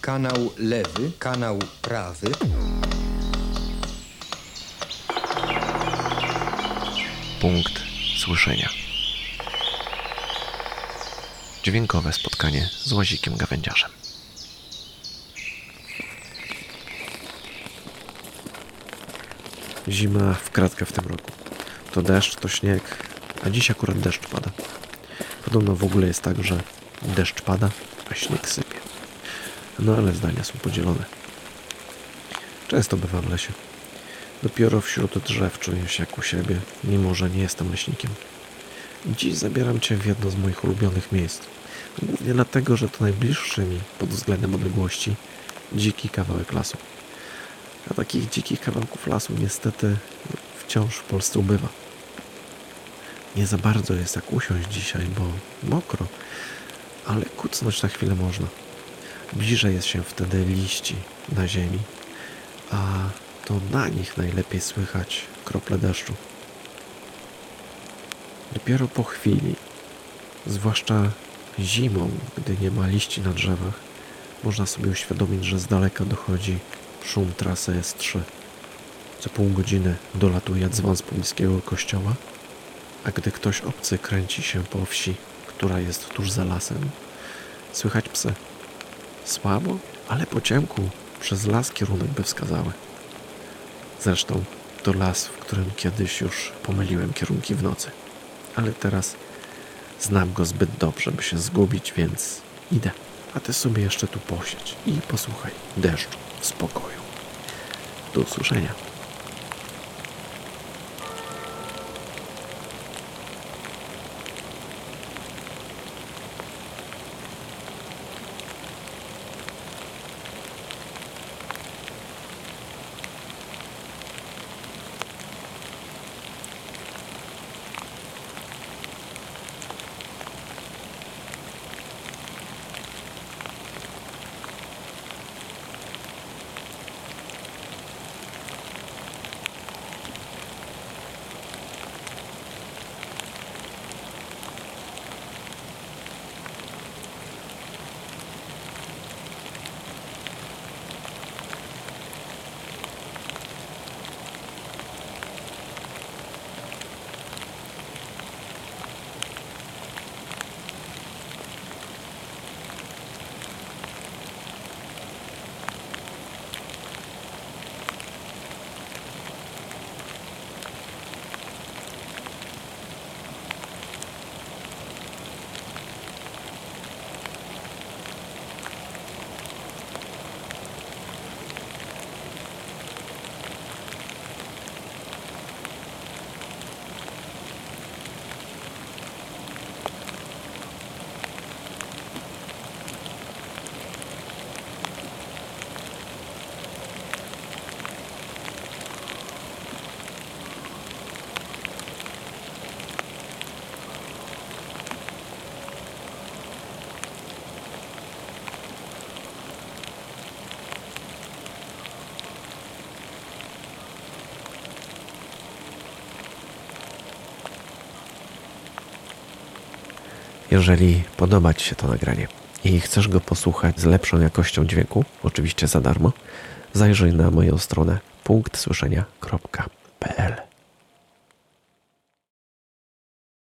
kanał lewy, kanał prawy. Punkt słyszenia. Dźwiękowe spotkanie z łazikiem gawędziarzem. Zima w kratkę w tym roku. To deszcz, to śnieg, a dziś akurat deszcz pada. Podobno w ogóle jest tak, że deszcz pada, a śnieg sypie. No ale zdania są podzielone. Często bywam w lesie. Dopiero wśród drzew czuję się jak u siebie, mimo że nie jestem leśnikiem. Dziś zabieram Cię w jedno z moich ulubionych miejsc. Głównie dlatego, że to najbliższy mi pod względem odległości dziki kawałek lasu. A takich dzikich kawałków lasu niestety wciąż w Polsce ubywa. Nie za bardzo jest jak usiąść dzisiaj, bo mokro, ale kucnąć na chwilę można. Bliżej jest się wtedy liści na ziemi, a to na nich najlepiej słychać krople deszczu. Dopiero po chwili, zwłaszcza zimą, gdy nie ma liści na drzewach, można sobie uświadomić, że z daleka dochodzi szum trasy S3. Co pół godziny dolatuje dzwon z pobliskiego kościoła, a gdy ktoś obcy kręci się po wsi, która jest tuż za lasem, słychać psy. Słabo, ale po ciemku przez las kierunek by wskazały. Zresztą to las, w którym kiedyś już pomyliłem kierunki w nocy. Ale teraz znam go zbyt dobrze, by się zgubić, więc idę. A ty sobie jeszcze tu posiedź i posłuchaj deszczu w spokoju. Do usłyszenia. Jeżeli podoba Ci się to nagranie i chcesz go posłuchać z lepszą jakością dźwięku, oczywiście za darmo, zajrzyj na moją stronę punktsłyszenia.pl.